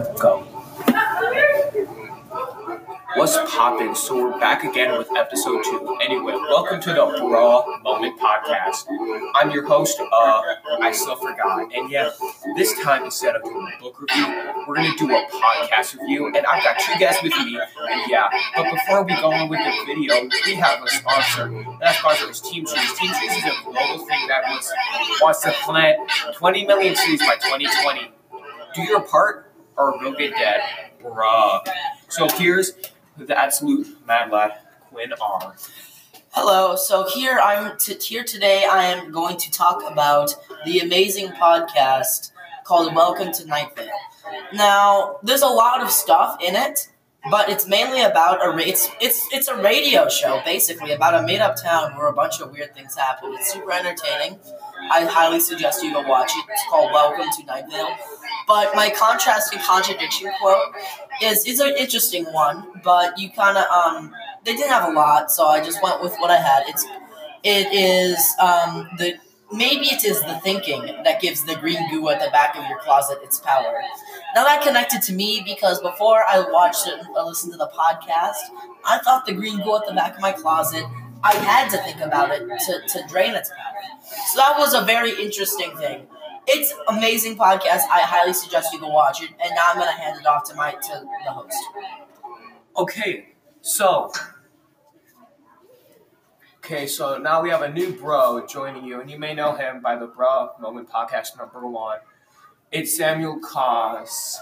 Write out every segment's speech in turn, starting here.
Go. What's poppin'? So we're back again with episode two. Anyway, welcome to the Bro Moment Podcast. I'm your host, uh, I still forgot. And yeah, this time instead of doing a book review, we're gonna do a podcast review. And I've got two guests with me. And yeah, but before we go on with the video, we have a sponsor. That sponsor is Team Trees. Team Trees is a global thing that wants, wants to plant 20 million trees by 2020. Do your part or we'll get dead. Bruh. So here's the absolute mad lad, Quinn R. Hello. So here I'm t- here today. I am going to talk about the amazing podcast called Welcome to Night Vale. Now, there's a lot of stuff in it, but it's mainly about a ra- it's it's it's a radio show basically about a made up town where a bunch of weird things happen. It's super entertaining. I highly suggest you go watch it. It's called Welcome to Night Vale. But my contrasting contradiction quote is it's an interesting one, but you kind of um they didn't have a lot, so I just went with what I had. It's it is um the maybe it is the thinking that gives the green goo at the back of your closet its power. Now that connected to me because before I watched it or listened to the podcast, I thought the green goo at the back of my closet. I had to think about it to, to drain its power. So that was a very interesting thing. It's amazing podcast. I highly suggest you go watch it. And now I'm gonna hand it off to my to the host. Okay, so. Okay, so now we have a new bro joining you, and you may know him by the Bro Moment Podcast number one. It's Samuel Cos.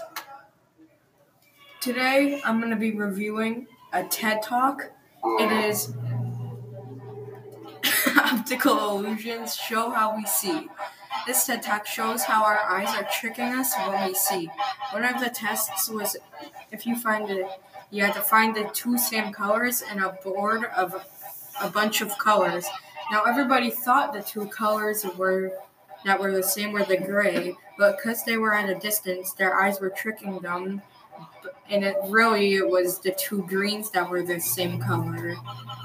Today, I'm going to be reviewing a TED Talk. It is Optical Illusions Show How We See. This TED Talk shows how our eyes are tricking us when we see. One of the tests was if you find it, you had to find the two same colors in a board of a bunch of colors. Now, everybody thought the two colors were that were the same were the gray, but because they were at a distance, their eyes were tricking them and it really it was the two greens that were the same color.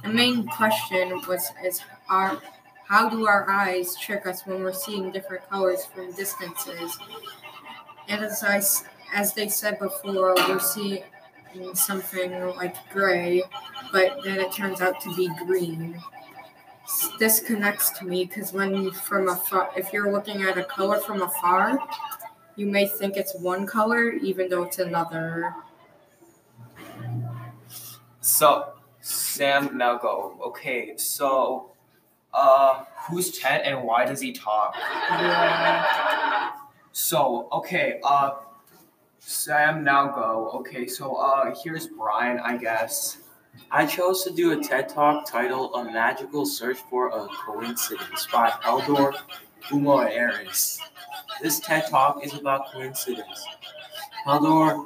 The main question was is our how do our eyes trick us when we're seeing different colors from distances? And as I, as they said before, we're seeing something like gray, but then it turns out to be green. This connects to me because when from afar, if you're looking at a color from afar, you may think it's one color even though it's another. So, Sam, now go. Okay, so, uh, who's Ted and why does he talk? So, okay, uh, Sam, now go. Okay, so, uh, here's Brian, I guess. I chose to do a TED Talk titled A Magical Search for a Coincidence by Eldor Aris. This TED Talk is about coincidence. Eldor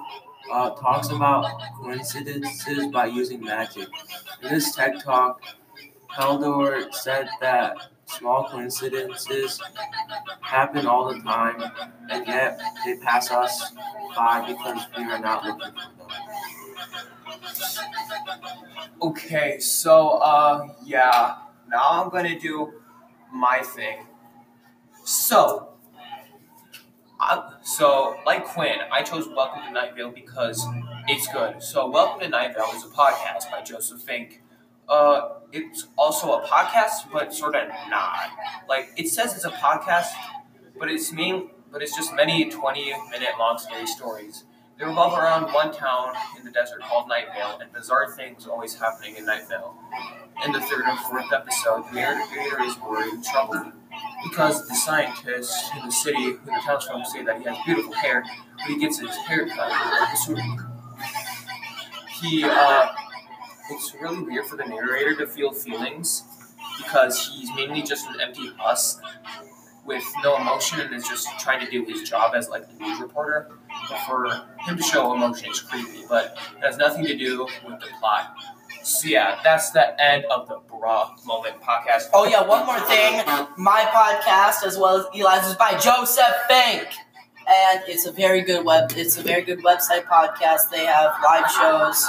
uh, talks about coincidences by using magic. In this TED Talk, Eldor said that small coincidences happen all the time, and yet they pass us by because we are not looking for them. Okay, so, uh, yeah, now I'm gonna do my thing. So, I, so like Quinn, I chose Welcome to Night Vale because it's good. So, Welcome to Night Vale is a podcast by Joseph Fink. Uh, it's also a podcast, but sort of not. Like it says it's a podcast, but it's main, but it's just many twenty-minute long scary stories. They revolve around one town in the desert called Nightvale, and bizarre things always happening in Nightvale. In the third and fourth episode, the narrator is worried and troubled because the scientists in the city who the townsfolk say that he has beautiful hair, but he gets his hair cut he uh it's really weird for the narrator to feel feelings because he's mainly just an empty husk with no emotion and is just trying to do his job as like a news reporter. But for him to show emotion is creepy, but it has nothing to do with the plot. So yeah, that's the end of the bro moment podcast. Oh yeah, one more thing. My podcast, as well as Eli's, is by Joseph Fink, and it's a very good web. It's a very good website podcast. They have live shows.